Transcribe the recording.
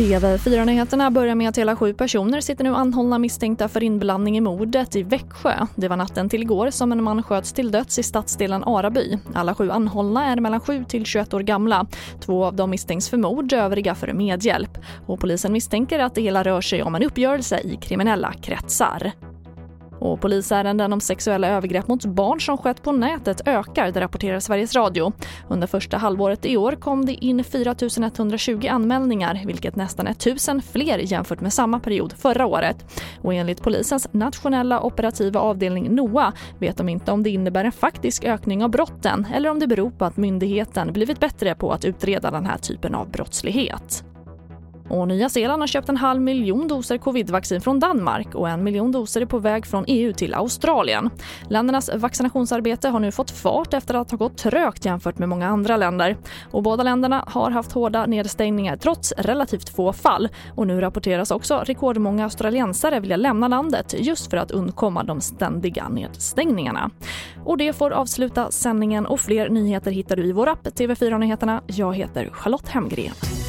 TV4-nyheterna börjar med att hela sju personer sitter nu anhållna misstänkta för inblandning i mordet i Växjö. Det var natten till igår som en man sköts till döds i stadsdelen Araby. Alla sju anhållna är mellan 7 till 21 år gamla. Två av dem misstänks för mord, övriga för medhjälp. Och polisen misstänker att det hela rör sig om en uppgörelse i kriminella kretsar. Och polisärenden om sexuella övergrepp mot barn som skett på nätet ökar, det rapporterar Sveriges Radio. Under första halvåret i år kom det in 4 120 anmälningar, vilket nästan är 1000 fler jämfört med samma period förra året. Och enligt polisens nationella operativa avdelning NOA vet de inte om det innebär en faktisk ökning av brotten eller om det beror på att myndigheten blivit bättre på att utreda den här typen av brottslighet. Och Nya Zeeland har köpt en halv miljon doser covidvaccin från Danmark och en miljon doser är på väg från EU till Australien. Ländernas vaccinationsarbete har nu fått fart efter att ha gått trögt jämfört med många andra länder. Och båda länderna har haft hårda nedstängningar trots relativt få fall. Och nu rapporteras också rekordmånga australiensare vilja lämna landet just för att undkomma de ständiga nedstängningarna. Och det får avsluta sändningen och fler nyheter hittar du i vår app TV4 Nyheterna. Jag heter Charlotte Hemgren.